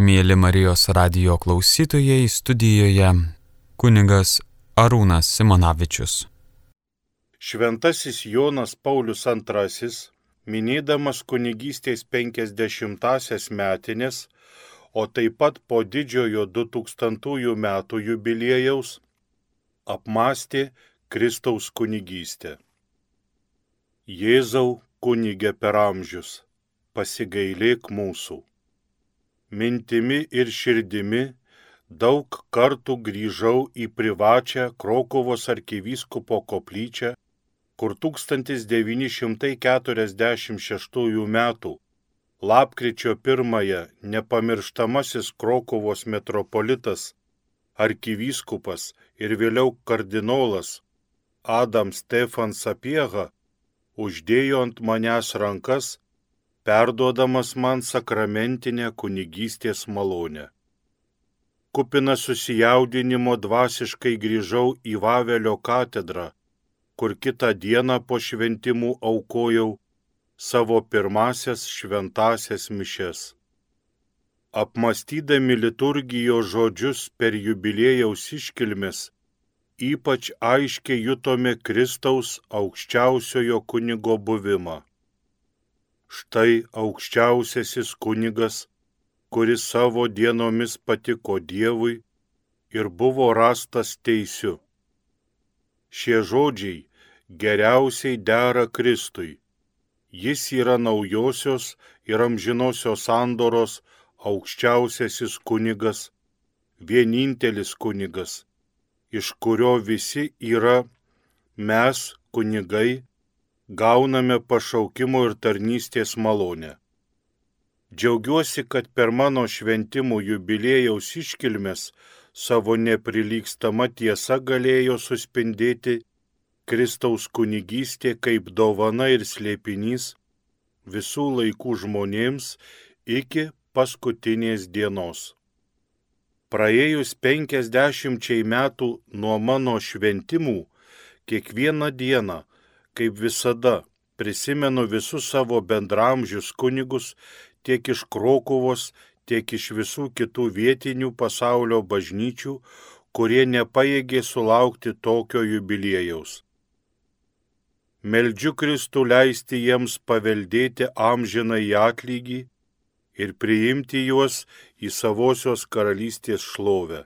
Mėly Marijos radio klausytojai, studijoje kuningas Arūnas Simonavičius. Šventasis Jonas Paulius II, minėdamas kunigystės 50-asias metinės, o taip pat po didžiojo 2000 metų jubiliejaus, apmastė Kristaus kunigystę. Jėzau kunigė per amžius, pasigailėk mūsų mintimi ir širdimi daug kartų grįžau į privačią Krokovos arkivyskupo koplyčią, kur 1946 m. lapkričio 1-ąją nepamirštamasis Krokovos metropolitas, arkivyskupas ir vėliau kardinolas Adam Stefan Sapiega uždėjo ant manęs rankas perduodamas man sakramentinę kunigystės malonę. Kupina susijaudinimo dvasiškai grįžau į Vavelio katedrą, kur kitą dieną po šventimų aukojau savo pirmasias šventasias mišes. Apmastydami liturgijos žodžius per jubilėjaus iškilmes, ypač aiškiai jutome Kristaus aukščiausiojo kunigo buvimą štai aukščiausiasis kunigas, kuris savo dienomis patiko Dievui ir buvo rastas teisiu. Šie žodžiai geriausiai dera Kristui. Jis yra naujosios ir amžinosios sandoros aukščiausiasis kunigas, vienintelis kunigas, iš kurio visi yra mes, kunigai, gauname pašaukimo ir tarnystės malonę. Džiaugiuosi, kad per mano šventimų jubilėjaus iškilmes savo neprilykstama tiesa galėjo suspindėti Kristaus kunigystė kaip dovana ir slėpinys visų laikų žmonėms iki paskutinės dienos. Praėjus penkisdešimčiai metų nuo mano šventimų, kiekvieną dieną kaip visada, prisimenu visus savo bendramžius kunigus tiek iš Krokovos, tiek iš visų kitų vietinių pasaulio bažnyčių, kurie nepaėgė sulaukti tokio jubiliejaus. Meldžiu Kristų leisti jiems paveldėti amžiną į atlygį ir priimti juos į savosios karalystės šlovę.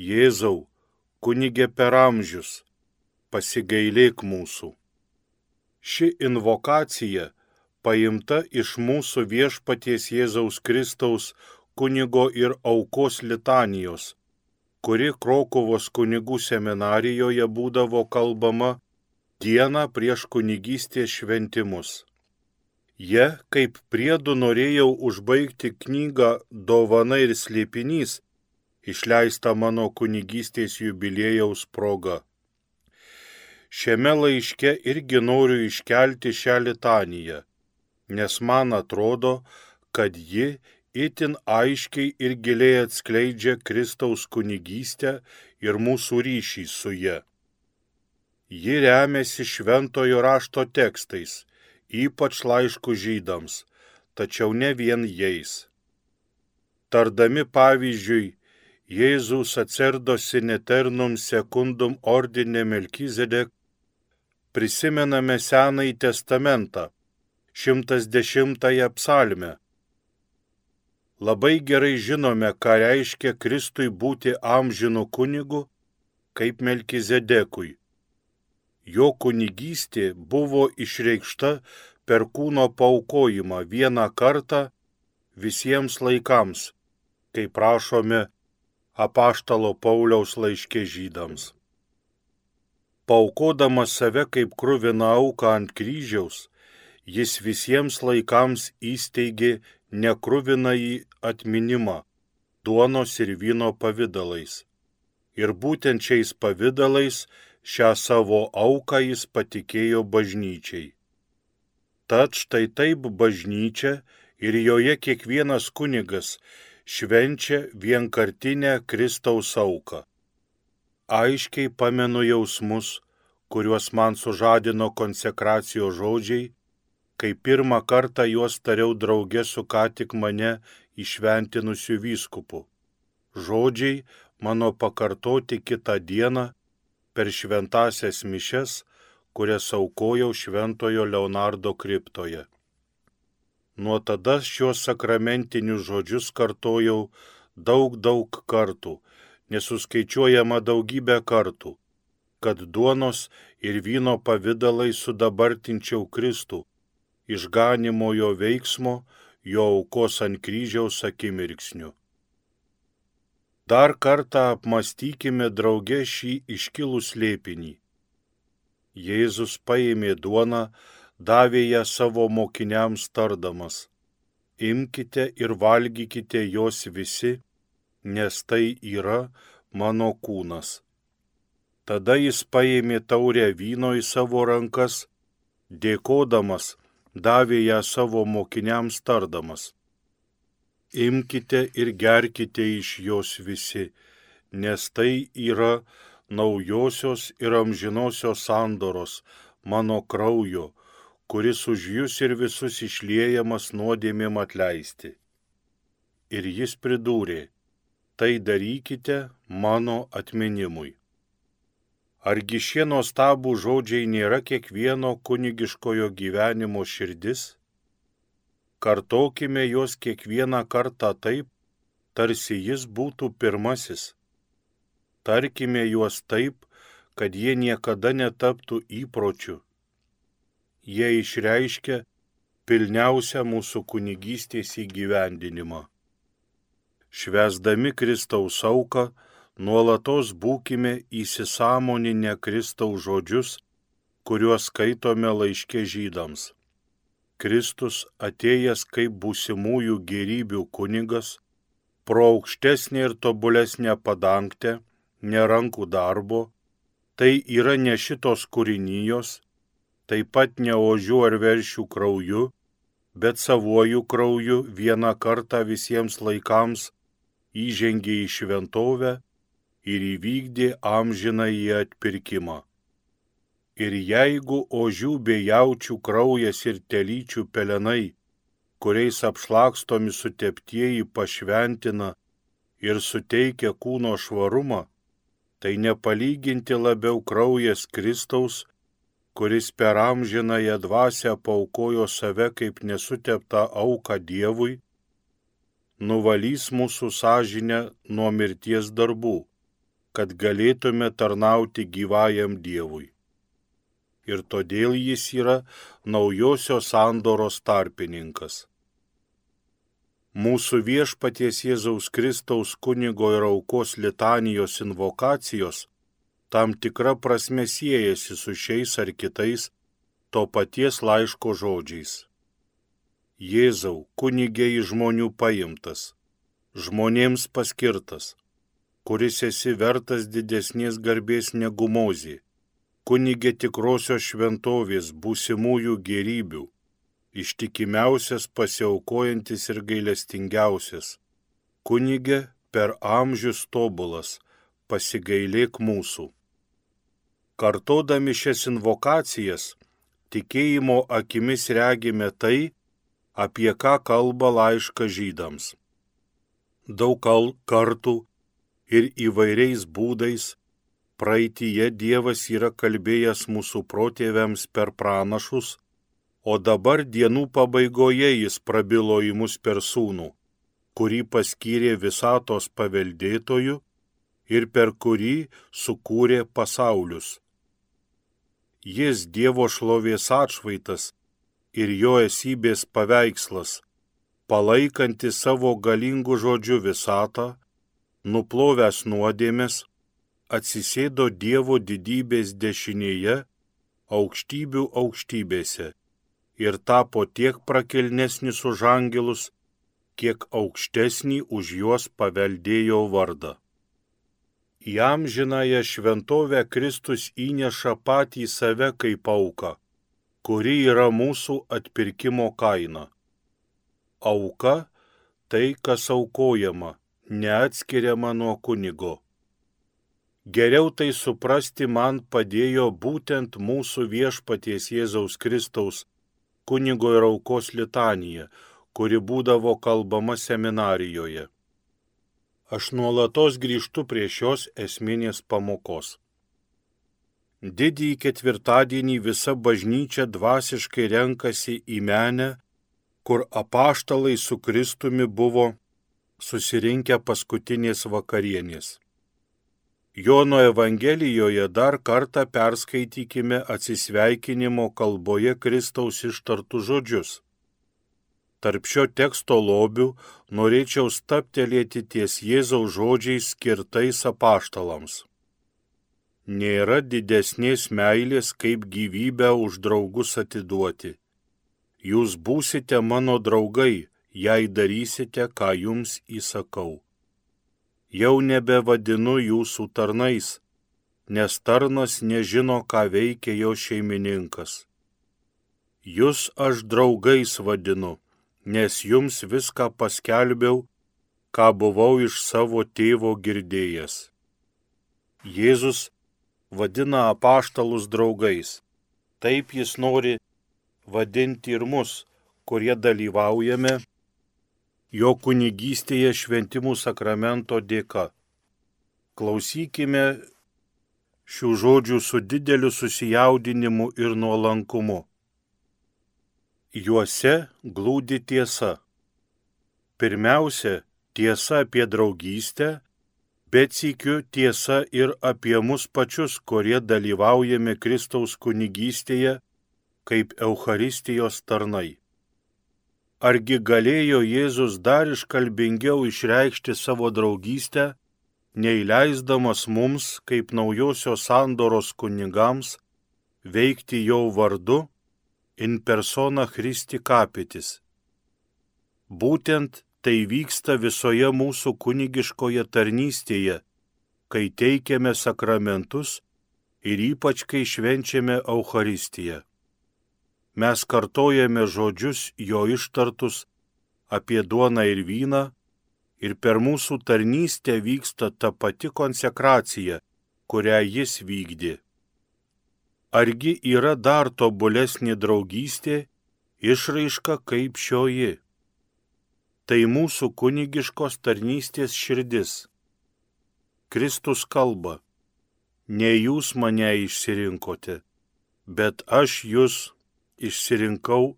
Jėzau, kunigė per amžius, pasigailėk mūsų. Ši invokacija paimta iš mūsų viešpaties Jėzaus Kristaus kunigo ir aukos litanijos, kuri Krokovos kunigų seminarijoje būdavo kalbama dieną prieš kunigystės šventimus. Jie, kaip priedu norėjau užbaigti knygą Dovana ir slėpinys, išleistą mano kunigystės jubilėjaus proga. Šiame laiške irgi noriu iškelti šią litaniją, nes man atrodo, kad ji itin aiškiai ir giliai atskleidžia Kristaus kunigystę ir mūsų ryšį su ja. Ji remiasi šventojo rašto tekstais, ypač laiškų žydams, tačiau ne vien jais. Tardami pavyzdžiui, Jėzus acerdosi neternum sekundum ordinė Melkizedek, prisimename Senąjį testamentą, 110 psalmę. Labai gerai žinome, ką reiškia Kristui būti amžinu kunigu, kaip Melkizedekui. Jo kunigystė buvo išreikšta per kūno paukojimą vieną kartą visiems laikams, kaip prašome apaštalo Pauliaus laiškė žydams paukodamas save kaip krūviną auką ant kryžiaus, jis visiems laikams įsteigė nekruvinąjį atminimą duonos ir vyno pavydalais. Ir būtent šiais pavydalais šią savo auką jis patikėjo bažnyčiai. Tad štai taip bažnyčia ir joje kiekvienas kunigas švenčia vienkartinę Kristaus auką aiškiai pamenu jausmus, kuriuos man sužadino konsekracijos žodžiai, kai pirmą kartą juos tariau draugė su ką tik mane išventinusiu vyskupu. Žodžiai mano pakartoti kitą dieną per šventasias mišes, kurias aukojau šventojo Leonardo kriptoje. Nuo tada šios sakramentinius žodžius kartojau daug daug kartų, nesuskaičiuojama daugybę kartų, kad duonos ir vyno pavydalai sudabartinčiau Kristų, išganimo jo veiksmo, jo aukos ant kryžiaus akimirksniu. Dar kartą apmastykime drauge šį iškilų slėpinį. Jėzus paėmė duoną, davė ją savo mokiniams tardamas. Imkite ir valgykite jos visi, nes tai yra mano kūnas. Tada jis paėmė taurę vyno į savo rankas, dėkodamas davė ją savo mokiniams tardamas. Imkite ir gerkite iš jos visi, nes tai yra naujosios ir amžinosios sandoros mano kraujo, kuris už jūs ir visus išliejamas nuodėmėm atleisti. Ir jis pridūrė, tai darykite mano atminimui. Argi šie nuostabų žodžiai nėra kiekvieno kunigiškojo gyvenimo širdis? Kartokime juos kiekvieną kartą taip, tarsi jis būtų pirmasis. Tarkime juos taip, kad jie niekada netaptų įpročių. Jie išreiškia pilniausią mūsų kunigystės įgyvendinimą. Švesdami Kristaus auką, nuolatos būkime įsisamoninę Kristaus žodžius, kuriuos skaitome laiškė žydams. Kristus atėjęs kaip būsimųjų gerybių kunigas, pro aukštesnį ir tobulesnę padangtę, nerankų darbo, tai yra ne šitos kūrinijos, taip pat ne ožių ar veršių krauju, bet savuoju krauju vieną kartą visiems laikams įžengė į šventovę ir įvykdė amžiną į atpirkimą. Ir jeigu ožių bei jaučių kraujas ir telyčių pelenai, kuriais apšlakstomi suteptieji pašventina ir suteikia kūno švarumą, tai nepalyginti labiau kraujas Kristaus, kuris per amžinąją dvasę paukojo save kaip nesuteptą auką Dievui, nuvalys mūsų sąžinę nuo mirties darbų kad galėtume tarnauti gyvajam Dievui. Ir todėl jis yra naujosios sandoros tarpininkas. Mūsų viešpaties Jėzaus Kristaus kunigo ir aukos litanijos invokacijos tam tikra prasme siejasi su šiais ar kitais to paties laiško žodžiais. Jėzau, kunigė į žmonių paimtas, žmonėms paskirtas, kuris esi vertas didesnės garbės negu mozė, kunigė tikrosios šventovės, būsimųjų gerybių, ištikimiausias, pasiaukojantis ir gailestingiausias, kunigė per amžius tobulas, pasigailėk mūsų. Kartodami šias invokacijas, tikėjimo akimis regime tai, apie ką kalba laiška žydams. Daug kartų ir įvairiais būdais praeitie Dievas yra kalbėjęs mūsų protėviams per pranašus, o dabar dienų pabaigoje jis prabilo į mus per sūnų, kurį paskyrė visatos paveldėtojų ir per kurį sukūrė pasaulius. Jis Dievo šlovės atšvaitas ir jo esybės paveikslas, palaikanti savo galingų žodžių visatą, nuplovęs nuodėmės, atsisėdo Dievo didybės dešinėje, aukštybių aukštybėse ir tapo tiek prakelnesnis už angelus, kiek aukštesnį už juos paveldėjo vardą. Į amžinąją šventovę Kristus įneša patį save kaip auką, kuri yra mūsų atpirkimo kaina. Auka - tai, kas aukojama, neatskiriama nuo kunigo. Geriau tai suprasti man padėjo būtent mūsų viešpaties Jėzaus Kristaus kunigo ir aukos litanija, kuri būdavo kalbama seminarijoje. Aš nuolatos grįžtu prie šios esminės pamokos. Didįjį ketvirtadienį visa bažnyčia dvasiškai renkasi į menę, kur apaštalai su Kristumi buvo susirinkę paskutinės vakarienės. Jono Evangelijoje dar kartą perskaitykime atsisveikinimo kalboje Kristaus ištartų žodžius. Tarp šio teksto lobių norėčiau staptelėti ties Jėzaus žodžiais skirtais apaštalams. Nėra didesnės meilės, kaip gyvybę už draugus atiduoti. Jūs būsite mano draugai, jei darysite, ką jums įsakau. Jau nebevadinu jūsų tarnais, nes tarnas nežino, ką veikia jo šeimininkas. Jūs aš draugais vadinu, nes jums viską paskelbiau, ką buvau iš savo tėvo girdėjęs. Jėzus vadina apaštalus draugais. Taip jis nori vadinti ir mus, kurie dalyvaujame jo kunigystėje šventimų sakramento dėka. Klausykime šių žodžių su dideliu susijaudinimu ir nuolankumu. Juose glūdi tiesa. Pirmiausia, tiesa apie draugystę bet sykiu tiesa ir apie mus pačius, kurie dalyvaujame Kristaus kunigystėje kaip Eucharistijos tarnai. Argi galėjo Jėzus dar iškalbingiau išreikšti savo draugystę, neįleisdamas mums, kaip naujosios sandoros kunigams, veikti jo vardu in persona Christi kapitis. Būtent tai vyksta visoje mūsų kunigiškoje tarnystėje, kai teikiame sakramentus ir ypač kai švenčiame Euharistiją. Mes kartojame žodžius jo ištartus apie duoną ir vyną ir per mūsų tarnystę vyksta ta pati konsekracija, kurią jis vykdė. Argi yra dar tobulesnė draugystė, išraiška kaip šioji? Tai mūsų kunigiškos tarnystės širdis. Kristus kalba, ne jūs mane išsirinkote, bet aš jūs išsirinkau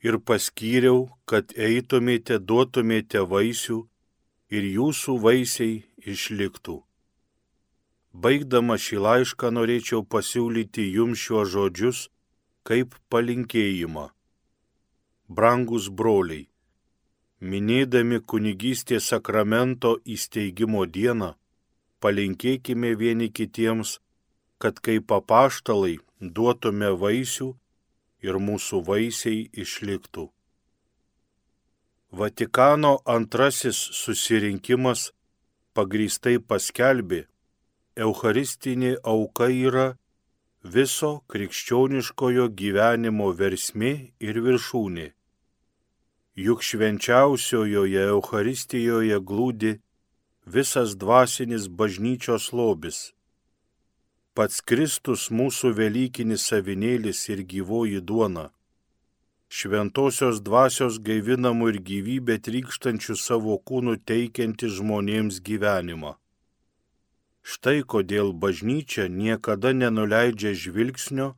ir paskyriau, kad eitumėte, duotumėte vaisių ir jūsų vaisiai išliktų. Baigdama šį laišką norėčiau pasiūlyti jums šiuos žodžius kaip palinkėjimą. Brangus broliai, minėdami kunigystės sakramento įsteigimo dieną, palinkėkime vieni kitiems, kad kaip papaštalai duotume vaisių ir mūsų vaisiai išliktų. Vatikano antrasis susirinkimas pagrįstai paskelbė, Eucharistinė auka yra viso krikščioniškojo gyvenimo versmė ir viršūnė juk švenčiausiojoje Euharistijoje glūdi visas dvasinis bažnyčios lobis. Pats Kristus mūsų Velykinis savinėlis ir gyvoji duona. Šventosios dvasios gaivinamų ir gyvybę trykštančių savo kūnų teikianti žmonėms gyvenimą. Štai kodėl bažnyčia niekada nenuleidžia žvilgsnio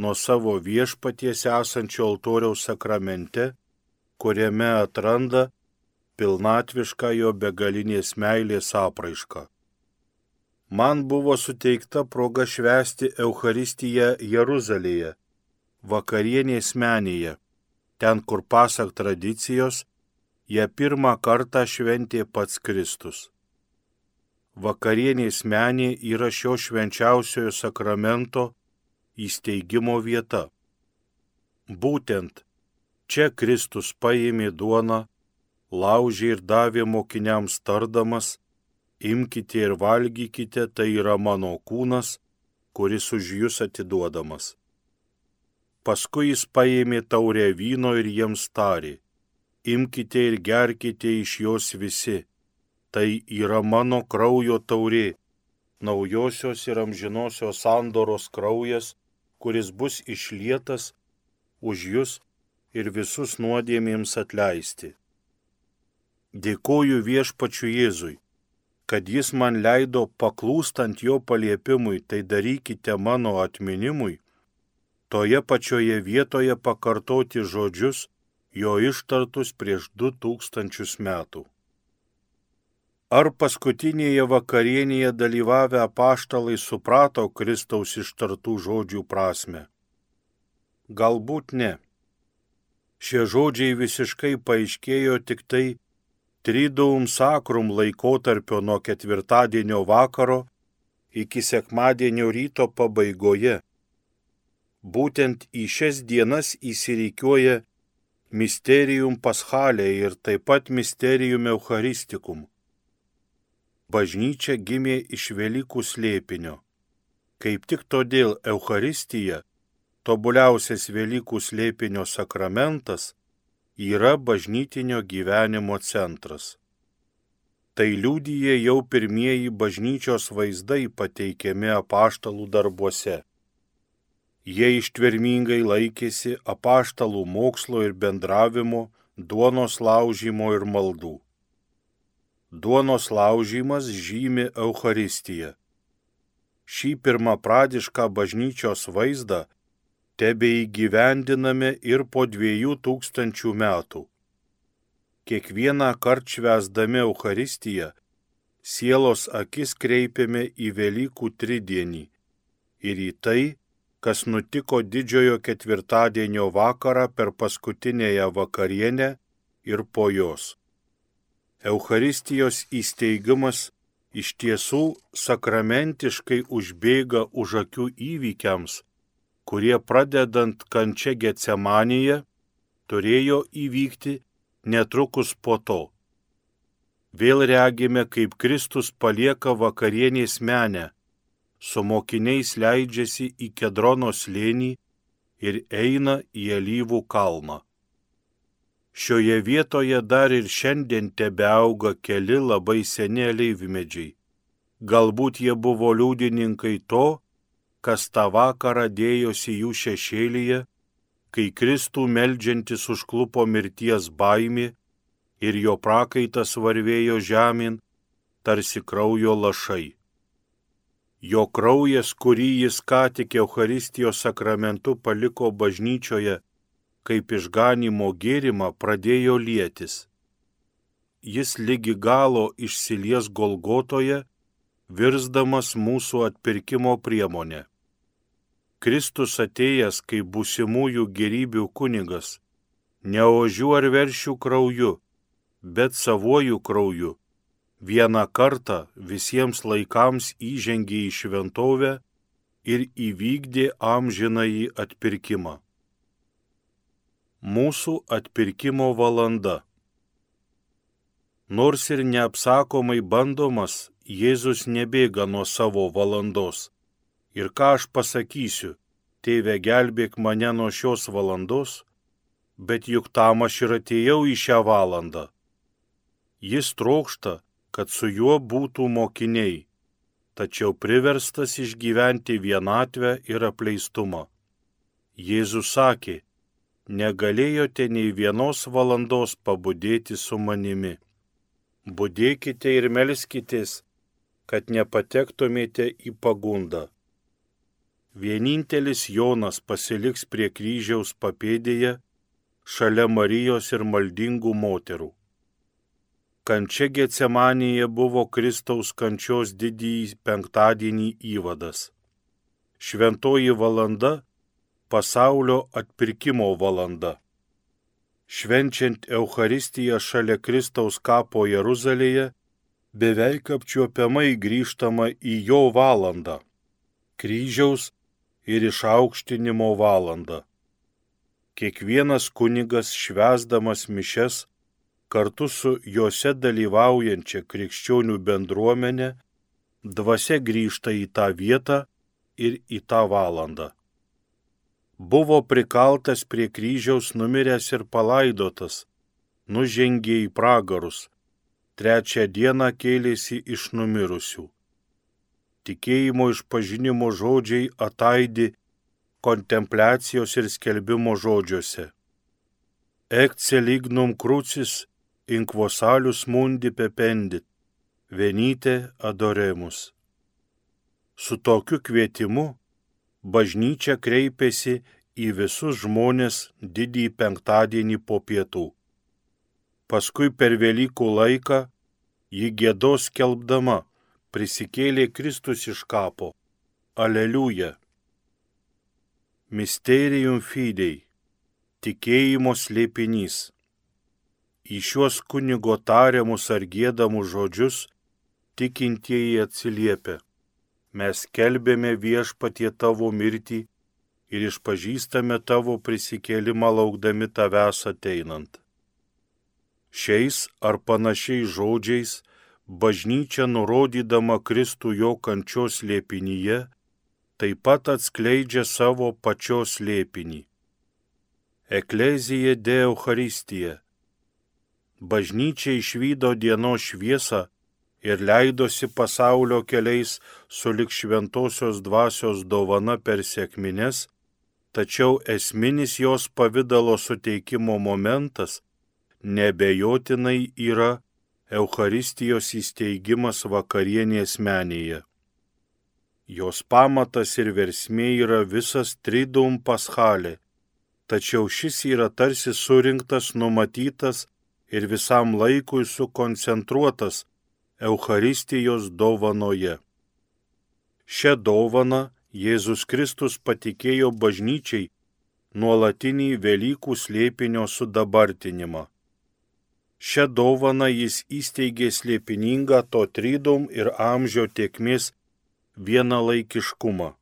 nuo savo viešpaties esančio altoriaus sakramente kuriame atranda pilnatvišką jo begalinės meilės apraišką. Man buvo suteikta proga švesti Eucharistiją Jeruzalėje, vakarienės menėje, ten, kur pasak tradicijos, ją pirmą kartą šventė pats Kristus. Vakarienės menė yra šio švenčiausiojo sakramento įsteigimo vieta. Būtent Čia Kristus paėmė duoną, laužė ir davė mokiniams tardamas, imkite ir valgykite, tai yra mano kūnas, kuris už jūs atiduodamas. Paskui jis paėmė taurę vyno ir jiems tarė, imkite ir gerkite iš jos visi, tai yra mano kraujo taurė, naujosios ir amžinosios sandoros kraujas, kuris bus išlietas už jūs ir visus nuodėmėms atleisti. Dėkoju viešpačiu Jėzui, kad jis man leido paklūstant jo paliepimui, tai darykite mano atminimui, toje pačioje vietoje pakartoti žodžius, jo ištartus prieš du tūkstančius metų. Ar paskutinėje vakarienėje dalyvavę apaštalai suprato Kristaus ištartų žodžių prasme? Galbūt ne. Šie žodžiai visiškai paaiškėjo tik tai Triduum Sakrum laikotarpio nuo ketvirtadienio vakaro iki sekmadienio ryto pabaigoje. Būtent į šias dienas įsireikiuoja Mysterium Paschalė ir taip pat Mysterium Eucharistikum bažnyčia gimė iš Velykų slėpinio. Kaip tik todėl Euharistija, tobuliausias Velykų slėpinio sakramentas, yra bažnytinio gyvenimo centras. Tai liūdyje jau pirmieji bažnyčios vaizdai pateikiami apaštalų darbuose. Jie ištvermingai laikėsi apaštalų mokslo ir bendravimo, duonos laužymo ir maldų. Duonos laužymas žymi Euharistiją. Šį pirmapradišką bažnyčios vaizdą tebe įgyvendiname ir po dviejų tūkstančių metų. Kiekvieną kartą švesdami Euharistiją, sielos akis kreipiame į Velykų tridienį ir į tai, kas nutiko didžiojo ketvirtadienio vakarą per paskutinėją vakarienę ir po jos. Eucharistijos įsteigimas iš tiesų sakramentiškai užbėga už akių įvykiams, kurie pradedant kančia Getsemanėje turėjo įvykti netrukus po to. Vėl regime, kaip Kristus palieka vakarienės menę, su mokiniais leidžiasi į Kedrono slėnį ir eina į Alyvų kalną. Šioje vietoje dar ir šiandien tebe auga keli labai seni alyvmedžiai. Galbūt jie buvo liudininkai to, kas tą vakarą dėjosi jų šešėlyje, kai Kristų meldžiantis užklupo mirties baimė ir jo prakaitas varvėjo žemyn, tarsi kraujo lašai. Jo kraujas, kurį jis ką tik Euharistijos sakramentu paliko bažnyčioje, kaip išganimo gėrimą pradėjo lietis. Jis lygi galo išsilies Golgotoje, virsdamas mūsų atpirkimo priemonę. Kristus atėjęs kaip būsimųjų gerybių kunigas, ne ožių ar veršių krauju, bet savuoju krauju, vieną kartą visiems laikams įžengė į šventovę ir įvykdė amžinąjį atpirkimą mūsų atpirkimo valanda. Nors ir neapsakomai bandomas, Jėzus nebėga nuo savo valandos. Ir ką aš pasakysiu, tėve gelbėk mane nuo šios valandos, bet juk tam aš ir atėjau į šią valandą. Jis trokšta, kad su juo būtų mokiniai, tačiau priverstas išgyventi vienatvę ir apleistumą. Jėzus sakė, negalėjote nei vienos valandos pabudėti su manimi. Budėkite ir melskitės, kad nepatektumėte į pagundą. Vienintelis Jonas pasiliks prie kryžiaus papėdėje šalia Marijos ir maldingų moterų. Kančia Getsemanėje buvo Kristaus kančios didįjį penktadienį įvadas. Šventoji valanda pasaulio atpirkimo valanda. Švenčiant Eucharistiją šalia Kristaus kapo Jeruzalėje, beveik apčiuopiamai grįžtama į jo valandą - kryžiaus ir išaukštinimo valandą. Kiekvienas kunigas švesdamas mišes kartu su juose dalyvaujančia krikščionių bendruomenė, dvasia grįžta į tą vietą ir į tą valandą buvo prikaltas prie kryžiaus numiręs ir palaidotas, nužengė į pragarus, trečią dieną kėlėsi iš numirusių. Tikėjimo išpažinimo žodžiai ataidi kontempliacijos ir skelbimo žodžiuose. ecce lignum crucis inquosalius mundi pependit, venyte adoremus. Su tokiu kvietimu bažnyčia kreipėsi į visus žmonės didįjį penktadienį po pietų. Paskui per Velykų laiką ji gėdos kelbdama prisikėlė Kristus iš kapo. Aleliuja. Mysterium fidei. Tikėjimo slėpinys. Į šiuos kunigo tariamus ar gėdamus žodžius tikintieji atsiliepia. Mes kelbėme viešpatie tavo mirtį ir išpažįstame tavo prisikėlimą laukdami tavęs ateinant. Šiais ar panašiais žodžiais bažnyčia nurodydama Kristų jo kančios lėpinyje taip pat atskleidžia savo pačios lėpinį. Eklezija de Euharistija. Bažnyčia išvydo dienos šviesą ir leidosi pasaulio keliais sulik šventosios dvasios dovana per sėkmines, tačiau esminis jos pavydalo suteikimo momentas nebejotinai yra Eucharistijos įsteigimas vakarienės menėje. Jos pamatas ir versmė yra visas tridum paschalė, tačiau šis yra tarsi surinktas, numatytas ir visam laikui sukoncentruotas Eucharistijos dovanoje. Šią dovaną Jėzus Kristus patikėjo bažnyčiai nuolatinį Velykų slėpinio sudabartinimą. Šią dovaną jis įsteigė slėpiningą to trydom ir amžio tiekmės vienalaikiškumą.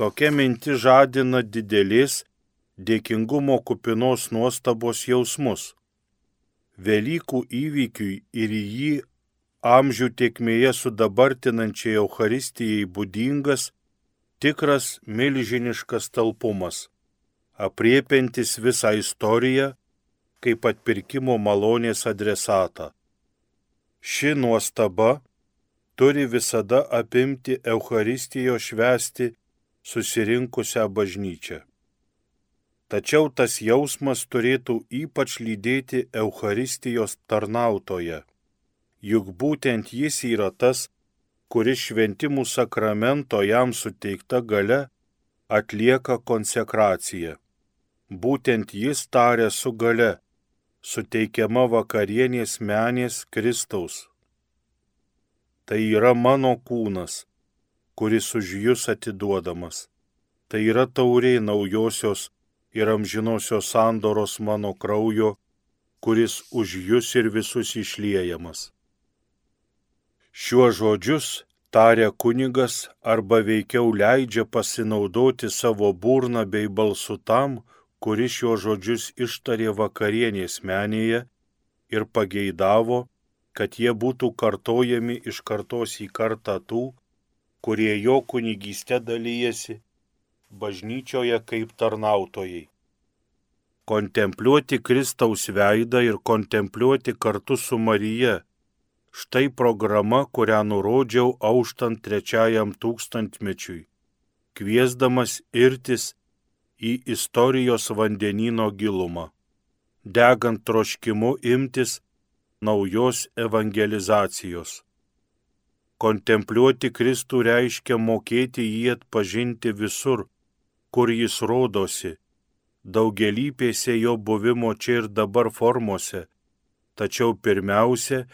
Tokia mintis žadina didelės dėkingumo kupinos nuostabos jausmus. Velykų įvykiui ir jį amžių tiekmėje sudabartinančiai Euharistijai būdingas tikras milžiniškas talpumas, apriepiantis visą istoriją kaip atpirkimo malonės adresatą. Ši nuostaba turi visada apimti Euharistijos švesti susirinkusią bažnyčią. Tačiau tas jausmas turėtų ypač lydėti Euharistijos tarnautoje juk būtent jis yra tas, kuris šventimų sakramento jam suteikta gale atlieka konsekraciją. Būtent jis tarė su gale, suteikiama vakarienės menės Kristaus. Tai yra mano kūnas, kuris už jūs atiduodamas. Tai yra tauriai naujosios ir amžinosios sandoros mano kraujo, kuris už jūs ir visus išliejamas. Šiuo žodžius taria kunigas arba veikiau leidžia pasinaudoti savo burną bei balsu tam, kuris šiuo žodžius ištarė vakarienės menėje ir pageidavo, kad jie būtų kartojami iš kartos į kartą tų, kurie jo kunigystė dalyjasi bažnyčioje kaip tarnautojai. Kontempliuoti Kristaus veidą ir kontempliuoti kartu su Marija Štai programa, kurią nurodžiau auštant trečiajam tūkstantmečiui, kviesdamas irtis į istorijos vandenino gilumą, degant troškimu imtis naujos evangelizacijos. Kontempliuoti Kristų reiškia mokėti jį atpažinti visur, kur jis rodosi, daugelypėse jo buvimo čia ir dabar formose tačiau pirmiausia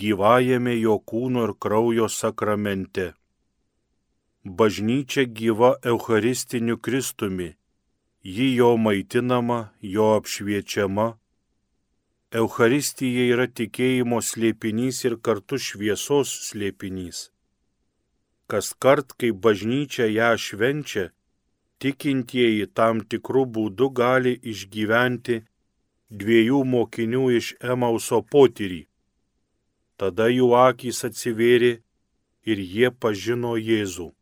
gyvajame jo kūno ir kraujo sakramente. Bažnyčia gyva Eucharistiniu Kristumi, ji jo maitinama, jo apšviečiama. Eucharistija yra tikėjimo slėpinys ir kartu šviesos slėpinys. Kas kart, kai bažnyčia ją švenčia, tikintieji tam tikrų būdų gali išgyventi dviejų mokinių iš Emauso potyrį. Tada jų akys atsivėrė ir jie pažino Jėzų.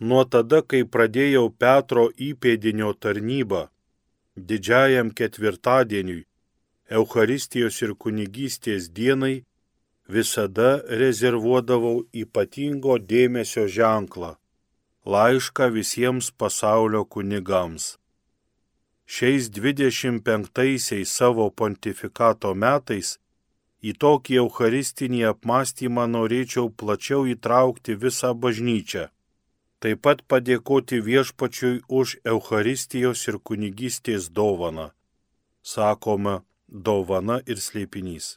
Nuo tada, kai pradėjau Petro įpėdinio tarnybą, didžiajam ketvirtadieniui, Eucharistijos ir kunigystės dienai, visada rezervuodavau ypatingo dėmesio ženklą - laišką visiems pasaulio kunigams. šiais 25-aisiais savo pontifikato metais į tokį eucharistinį apmąstymą norėčiau plačiau įtraukti visą bažnyčią. Taip pat padėkoti viešpačiui už Eucharistijos ir kunigystės dovaną. Sakoma, dovana ir slėpinys.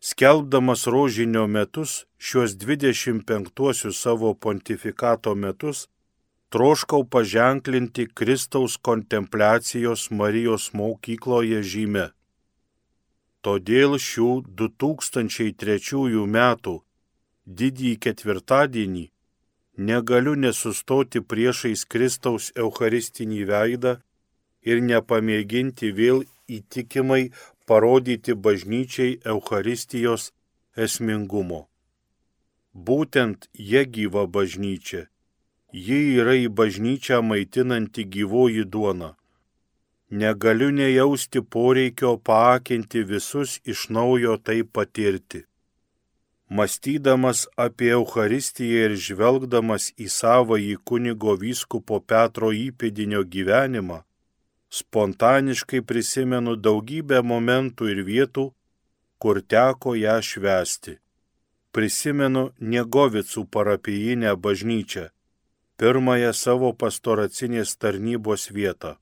Skelbdamas rožinio metus, šiuos 25 savo pontifikato metus, troškau paženklinti Kristaus kontempliacijos Marijos mokykloje žymę. Todėl šių 2003 metų didįjį ketvirtadienį negaliu nesustoti priešais Kristaus Eucharistinį veidą ir nepamėginti vėl įtikimai parodyti bažnyčiai Eucharistijos esmingumo. Būtent jie gyva bažnyčia. Ji yra į bažnyčią maitinanti gyvoji duona negaliu nejausti poreikio paakinti visus iš naujo tai patirti. Mąstydamas apie Eucharistiją ir žvelgdamas į savąjį kunigo vyskupo Petro įpėdinio gyvenimą, spontaniškai prisimenu daugybę momentų ir vietų, kur teko ją švesti. Prisimenu Niegovicų parapijinę bažnyčią, pirmąją savo pastoracinės tarnybos vietą.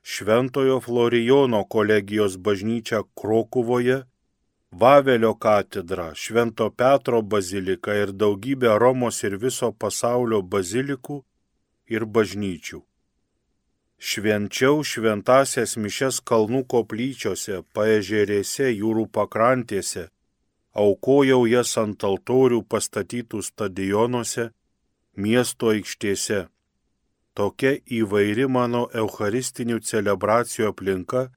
Šventojo Florijono kolegijos bažnyčia Krokuvoje, Vavelio katedra, Švento Petro bazilika ir daugybė Romos ir viso pasaulio bazilikų ir bažnyčių. Švenčiau šventasias mišes kalnų koplyčiose, paežerėse, jūrų pakrantėse, aukojau jas ant altorių pastatytų stadionuose, miesto aikštėse Tokia įvairi mano eucharistinių celebracijų aplinka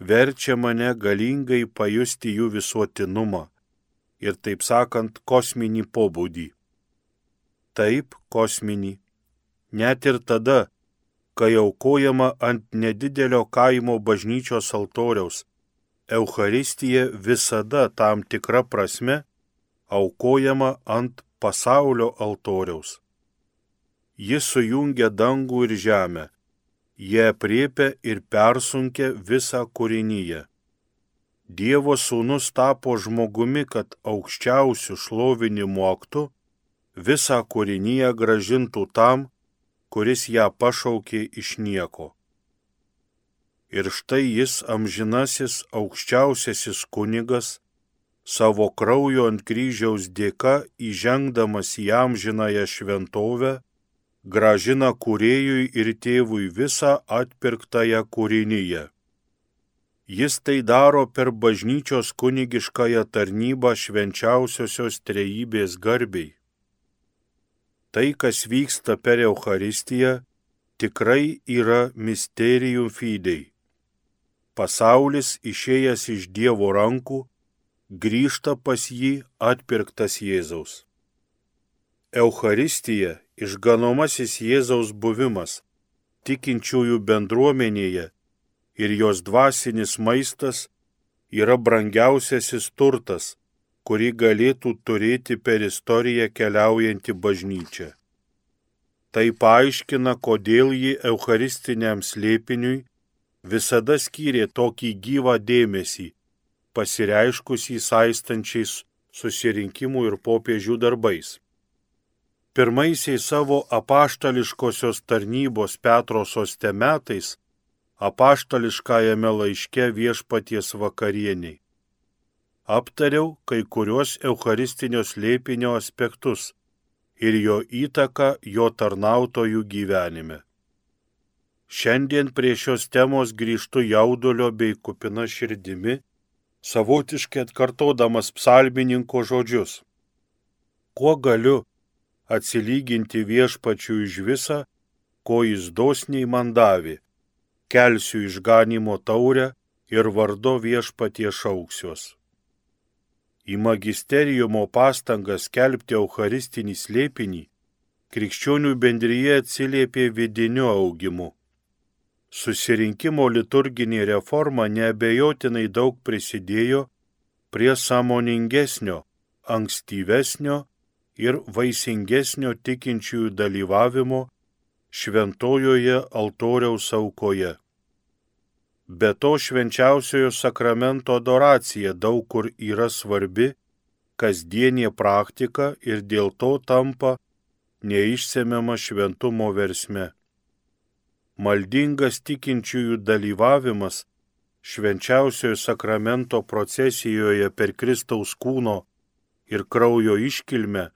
verčia mane galingai pajusti jų visuotinumą ir, taip sakant, kosminį pobūdį. Taip, kosminį. Net ir tada, kai aukojama ant nedidelio kaimo bažnyčios altoriaus, Eucharistija visada tam tikra prasme aukojama ant pasaulio altoriaus. Jis sujungia dangų ir žemę. Jie apriepia ir persunkia visą kūrinyje. Dievo sūnus tapo žmogumi, kad aukščiausių šlovinimo aktų visą kūrinyje gražintų tam, kuris ją pašaukė iš nieko. Ir štai jis amžinasis aukščiausiasis kunigas, savo kraujo ant kryžiaus dėka įžengdamas į amžinąją šventovę, gražina kuriejui ir tėvui visą atpirktąją kūrinyje. Jis tai daro per bažnyčios kunigiškąją tarnybą švenčiausiosios trejybės garbiai. Tai, kas vyksta per Eucharistiją, tikrai yra misterijų fidei. Pasaulis išėjęs iš Dievo rankų, grįžta pas jį atpirktas Jėzaus. Eucharistija išganomasis Jėzaus buvimas tikinčiųjų bendruomenėje ir jos dvasinis maistas yra brangiausiasis turtas, kurį galėtų turėti per istoriją keliaujanti bažnyčia. Tai paaiškina, kodėl ji eucharistiniam slėpiniui visada skyrė tokį gyvą dėmesį, pasireiškusį saistančiais susirinkimų ir popiežių darbais pirmaisiais savo apaštališkosios tarnybos Petro soste metais apaštališkajame laiške viešpaties vakarieniai. Aptariau kai kuriuos Eucharistinio slėpinio aspektus ir jo įtaką jo tarnautojų gyvenime. Šiandien prie šios temos grįžtu jaudulio bei kupina širdimi, savotiškai atkartodamas psalmininko žodžius. Kuo galiu atsilyginti viešpačių iš visą, ko jis dosniai man davė. Kelsiu išganimo taurę ir vardo viešpatie šauksiuos. Į magisterijumo pastangas skelbti Eucharistinį slėpinį krikščionių bendryje atsiliepė vidiniu augimu. Susirinkimo liturginė reforma neabejotinai daug prisidėjo prie samoningesnio, ankstyvesnio ir vaisingesnio tikinčiųjų dalyvavimo šventojoje altoriaus aukoje. Be to švenčiausiojo sakramento adoracija daug kur yra svarbi, kasdienė praktika ir dėl to tampa neišsemiama šventumo versme. Maldingas tikinčiųjų dalyvavimas švenčiausiojo sakramento procesijoje per Kristaus kūno ir kraujo iškilmę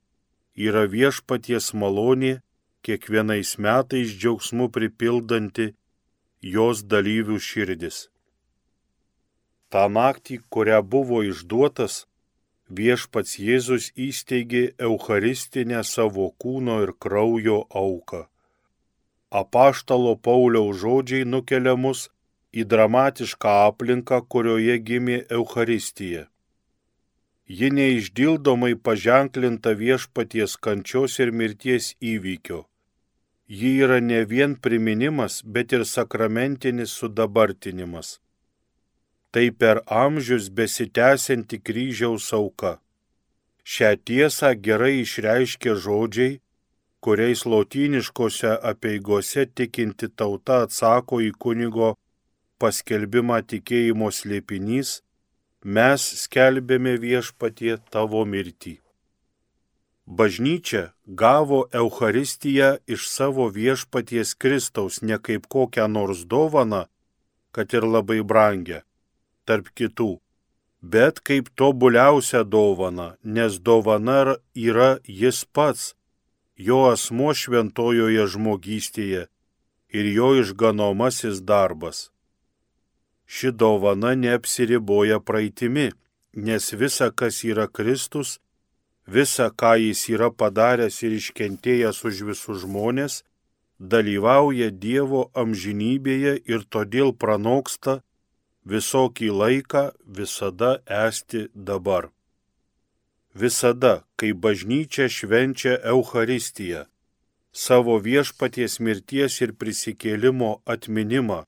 yra viešpaties malonė kiekvienais metais džiaugsmu pripildanti jos dalyvių širdis. Ta naktį, kurią buvo išduotas, viešpats Jėzus įsteigė Eucharistinę savo kūno ir kraujo auką. Apaštalo Pauliaus žodžiai nukelia mus į dramatišką aplinką, kurioje gimė Eucharistija. Ji neišdildomai paženklinta viešpaties kančios ir mirties įvykio ji yra ne vien priminimas, bet ir sakramentinis sudabartinimas. Tai per amžius besitęsianti kryžiaus auka. Šią tiesą gerai išreiškia žodžiai, kuriais lotyniškose apieigose tikinti tauta atsako į kunigo paskelbimą tikėjimo slėpinys, mes skelbėme viešpatie tavo mirtį. Bažnyčia gavo Eucharistiją iš savo viešpaties Kristaus ne kaip kokią nors dovaną, kad ir labai brangę, tarp kitų, bet kaip tobuliausią dovaną, nes dovana yra jis pats, jo asmo šventojoje žmogystėje ir jo išganomasis darbas. Ši dovana neapsiriboja praeitimi, nes visa, kas yra Kristus, visa, ką jis yra padaręs ir iškentėjęs už visus žmonės, dalyvauja Dievo amžinybėje ir todėl pranoksta visokį laiką visada esti dabar. Visada, kai bažnyčia švenčia Eucharistiją, savo viešpaties mirties ir prisikėlimo atminimą,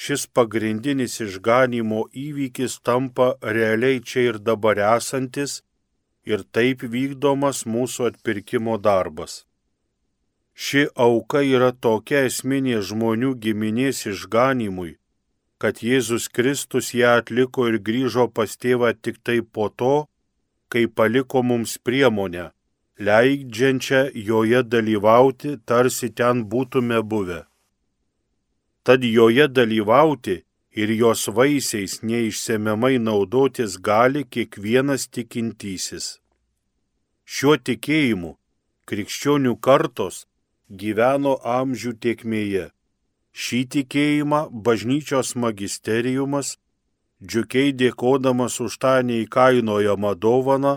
šis pagrindinis išganimo įvykis tampa realiai čia ir dabar esantis ir taip vykdomas mūsų atpirkimo darbas. Ši auka yra tokia esminė žmonių giminės išganimui, kad Jėzus Kristus ją atliko ir grįžo pas tėvą tik tai po to, kai paliko mums priemonę, leidžiančią joje dalyvauti, tarsi ten būtume buvę. Tad joje dalyvauti ir jos vaisiais neišsemiamai naudotis gali kiekvienas tikintysis. Šiuo tikėjimu krikščionių kartos gyveno amžių tiekmėje. Šį tikėjimą bažnyčios magisteriumas, džiugiai dėkodamas už tą neįkainojamą dovaną,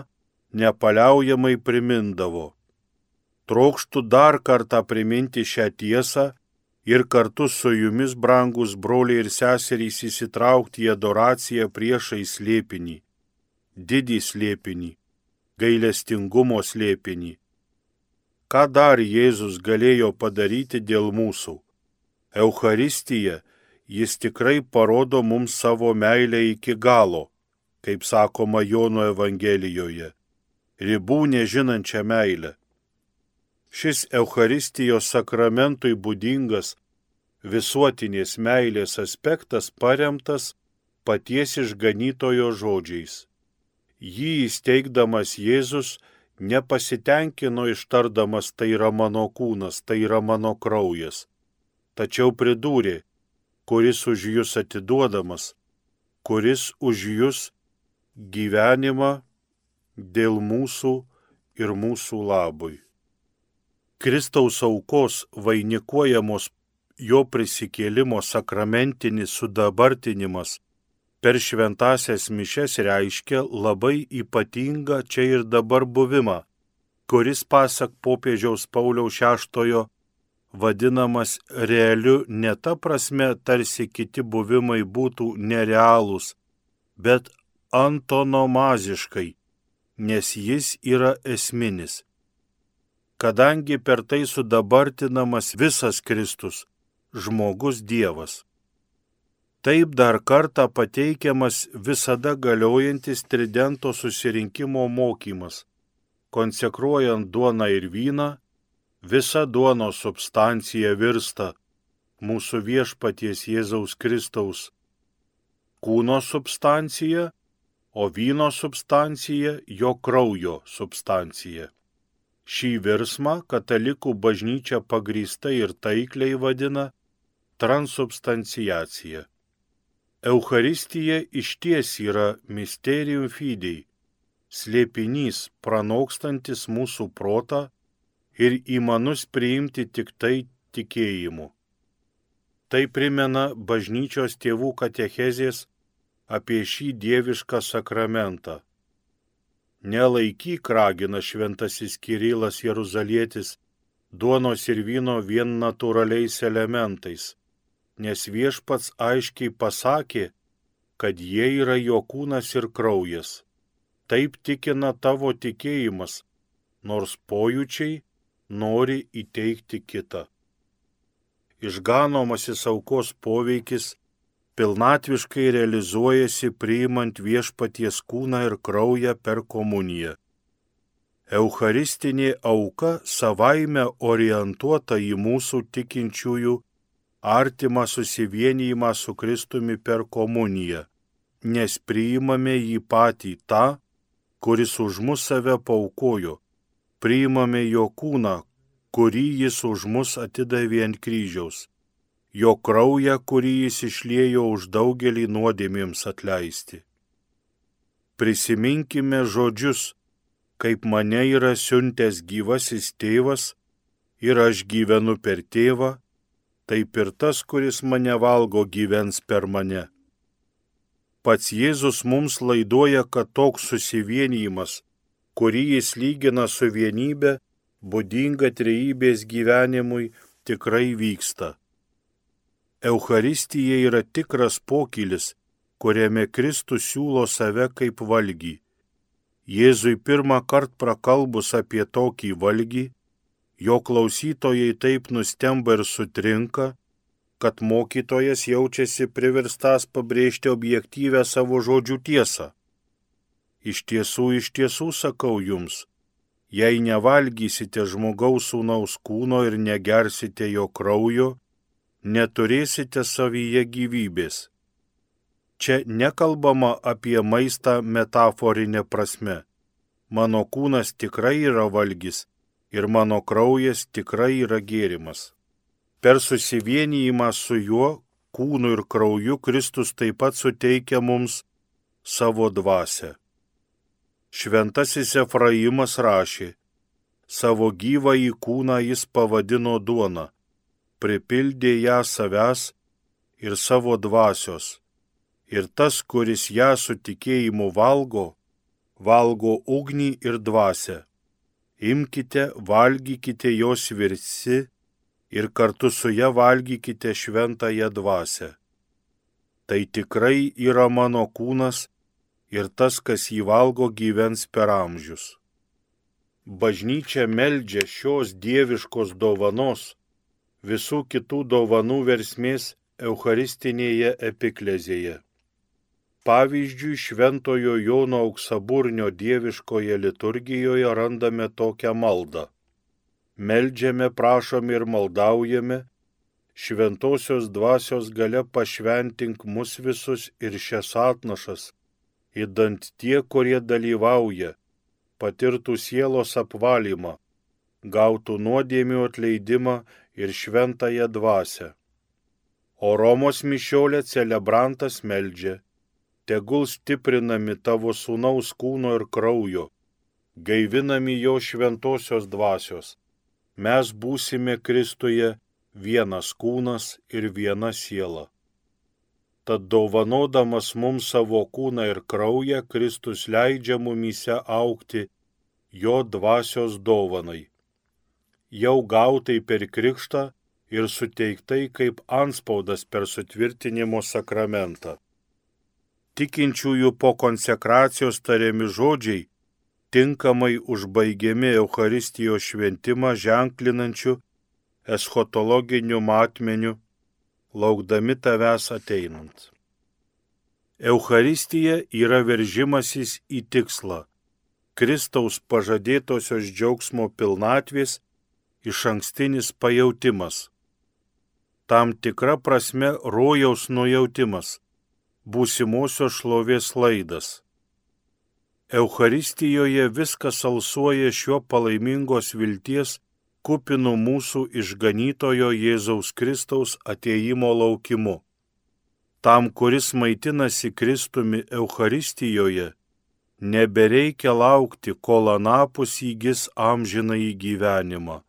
nepaliaujamai primindavo. Trokštų dar kartą priminti šią tiesą ir kartu su jumis, brangus broliai ir seserys, įsitraukti į adoraciją priešai slėpinį, didį slėpinį, gailestingumo slėpinį. Ką dar Jėzus galėjo padaryti dėl mūsų? Euharistija jis tikrai parodo mums savo meilę iki galo, kaip sakoma Jono Evangelijoje, ribų nežinančią meilę Šis Eucharistijos sakramentui būdingas visuotinės meilės aspektas paremtas paties išganytojo žodžiais. Jį įsteigdamas Jėzus nepasitenkino ištardamas tai yra mano kūnas, tai yra mano kraujas, tačiau pridūrė, kuris už jūs atiduodamas, kuris už jūs gyvenimą dėl mūsų ir mūsų labui. Kristaus aukos vainikuojamos jo prisikėlimo sakramentinis sudabartinimas per šventasias mišes reiškia labai ypatingą čia ir dabar buvimą, kuris pasak popiežiaus Pauliaus VI vadinamas realiu ne ta prasme, tarsi kiti buvimai būtų nerealūs, bet antonomaziškai, nes jis yra esminis kadangi per tai sudabartinamas visas Kristus, žmogus Dievas. Taip dar kartą pateikiamas visada galiojantis tridento susirinkimo mokymas. Konsekruojant duoną ir vyną, visa duonos substancija virsta mūsų viešpaties Jėzaus Kristaus kūno substancija, o vyno substancija jo kraujo substancija. Šį virsmą katalikų bažnyčia pagrįstai ir taikliai vadina transubstanciacija. Eucharistija išties yra mysterium fidei, slėpinys pranokstantis mūsų protą ir įmanus priimti tik tai tikėjimu. Tai primena bažnyčios tėvų katechezės apie šį dievišką sakramentą. Nelaikyk ragina šventasis Kirilas Jeruzalietis duonos ir vyno vien natūraliais elementais, nes viešpats aiškiai pasakė, kad jie yra jo kūnas ir kraujas. Taip tikina tavo tikėjimas, nors pojūčiai nori įteikti kitą. Išganomasis aukos poveikis pilnatviškai realizuojasi priimant viešpaties kūną ir kraują per komuniją. Eucharistinė auka savaime orientuota į mūsų tikinčiųjų artimą susivienijimą su Kristumi per komuniją, nes priimame jį patį tą, kuris už mus save paukojo, priimame jo kūną, kurį jis už mus atidavė ant kryžiaus jo kraują, kurį jis išliejo už daugelį nuodėmėms atleisti. Prisiminkime žodžius, kaip mane yra siuntęs gyvasis tėvas ir aš gyvenu per tėvą, taip ir tas, kuris mane valgo, gyvens per mane. Pats Jėzus mums laiduoja, kad toks susivienijimas, kurį jis lygina su vienybė, būdinga trejybės gyvenimui, tikrai vyksta. Eucharistija yra tikras pokylis, kuriame Kristus siūlo save kaip valgy. Jėzui pirmą kartą prakalbus apie tokį valgį, jo klausytojai taip nustemba ir sutrinka, kad mokytojas jaučiasi priverstas pabrėžti objektyvę savo žodžių tiesą. Iš tiesų, iš tiesų sakau jums, jei nevalgysite žmogaus sūnaus kūno ir negersite jo kraujo, neturėsite savyje gyvybės. Čia nekalbama apie maistą metaforinė prasme. Mano kūnas tikrai yra valgys ir mano kraujas tikrai yra gėrimas. Per susivienijimą su juo, kūnu ir krauju Kristus taip pat suteikia mums savo dvasę. Šventasis Efraimas rašė, savo gyvą į kūną jis pavadino duona pripildė ją savęs ir savo dvasios. Ir tas, kuris ją su tikėjimu valgo, valgo ugnį ir dvasę. Imkite, valgykite jos virsi ir kartu su ją valgykite šventąją dvasę. Tai tikrai yra mano kūnas ir tas, kas jį valgo, gyvens per amžius. Bažnyčia meldžia šios dieviškos dovanos visų kitų dovanų versmės Eucharistinėje epiklezėje. Pavyzdžiui, Šventojo Jono auksaburnio dieviškoje liturgijoje randame tokią maldą. Meldžiame, prašome ir maldaujame, šventosios dvasios gale pašventink mus visus ir šias atnašas, įdant tie, kurie dalyvauja, patirtų sielos apvalymą, gautų nuodėmių atleidimą ir šventąją dvasę. O Romos mišiolė celebrantas meldžia, tegul stiprinami tavo sūnaus kūno ir kraujo, gaivinami jo šventosios dvasios. Mes būsime Kristuje vienas kūnas ir viena siela. Tad dovanodamas mums savo kūną ir kraują, Kristus leidžia mumyse aukti jo dvasios dovanai jau gautai per krikštą ir suteiktai kaip anspaudas per sutvirtinimo sakramentą. Tikinčiųjų po konsekracijos tariami žodžiai tinkamai užbaigiami Euharistijos šventimą ženklinančiu eschatologiniu matmeniu, laukdami tavęs ateinant. Euharistija yra veržimasis į tikslą - Kristaus pažadėtosios džiaugsmo pilnatvės iš ankstinis pajautimas. Tam tikra prasme rojaus nujautimas, būsimosios šlovės laidas. Eucharistijoje viskas alsuoja šiuo palaimingos vilties kupinu mūsų išganytojo Jėzaus Kristaus ateimo laukimu. Tam, kuris maitinasi Kristumi Eucharistijoje, nebereikia laukti, kol anapus įgis amžiną į gyvenimą.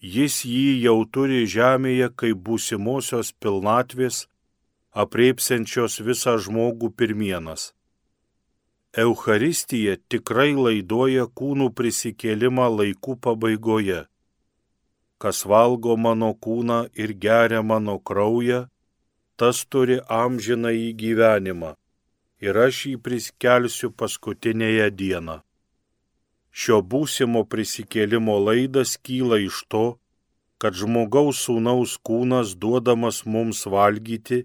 Jis jį jau turi žemėje kaip būsimosios pilnatvės, apreipsiančios visą žmogų pirmienas. Eucharistija tikrai laidoja kūnų prisikėlimą laikų pabaigoje. Kas valgo mano kūną ir geria mano kraują, tas turi amžiną į gyvenimą ir aš jį priskelsiu paskutinėje dieną. Šio būsimo prisikėlimo laidas kyla iš to, kad žmogaus sūnaus kūnas duodamas mums valgyti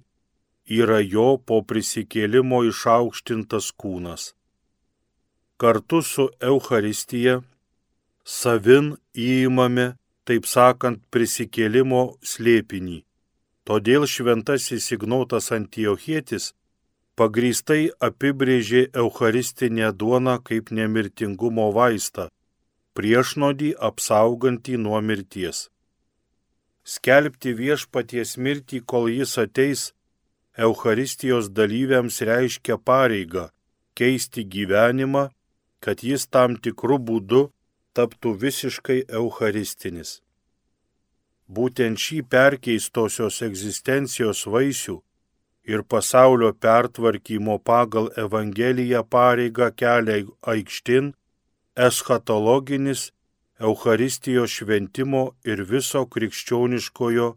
yra jo po prisikėlimo išaukštintas kūnas kartu su Euharistija savin įimame, taip sakant, prisikėlimo slėpinį. Todėl šventasis Ignotas Antiochietis pagrįstai apibrėžė Eucharistinę duoną kaip nemirtingumo vaistą, priešnodį apsaugantį nuo mirties. Skelbti viešpaties mirtį, kol jis ateis, Eucharistijos dalyviams reiškia pareigą keisti gyvenimą kad jis tam tikrų būdų taptų visiškai eucharistinis. Būtent šį perkeistosios egzistencijos vaisių ir pasaulio pertvarkymo pagal Evangeliją pareigą kelia aikštin eschatologinis Eucharistijos šventimo ir viso krikščioniškojo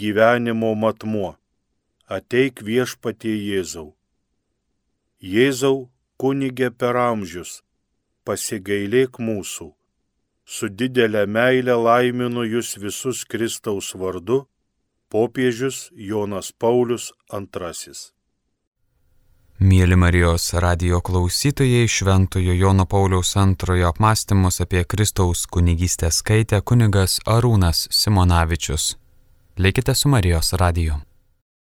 gyvenimo matmuo. Ateik viešpatie Jėzau. Jėzau kunigė per amžius, pasigailėk mūsų. Su didelė meilė laiminu jūs visus Kristaus vardu, popiežius Jonas Paulius II. Mėly Marijos radio klausytojai, Šventojo Jono Pauliaus antrojo apmąstymus apie Kristaus kunigystę skaitė kunigas Arūnas Simonavičius. Likite su Marijos radiju.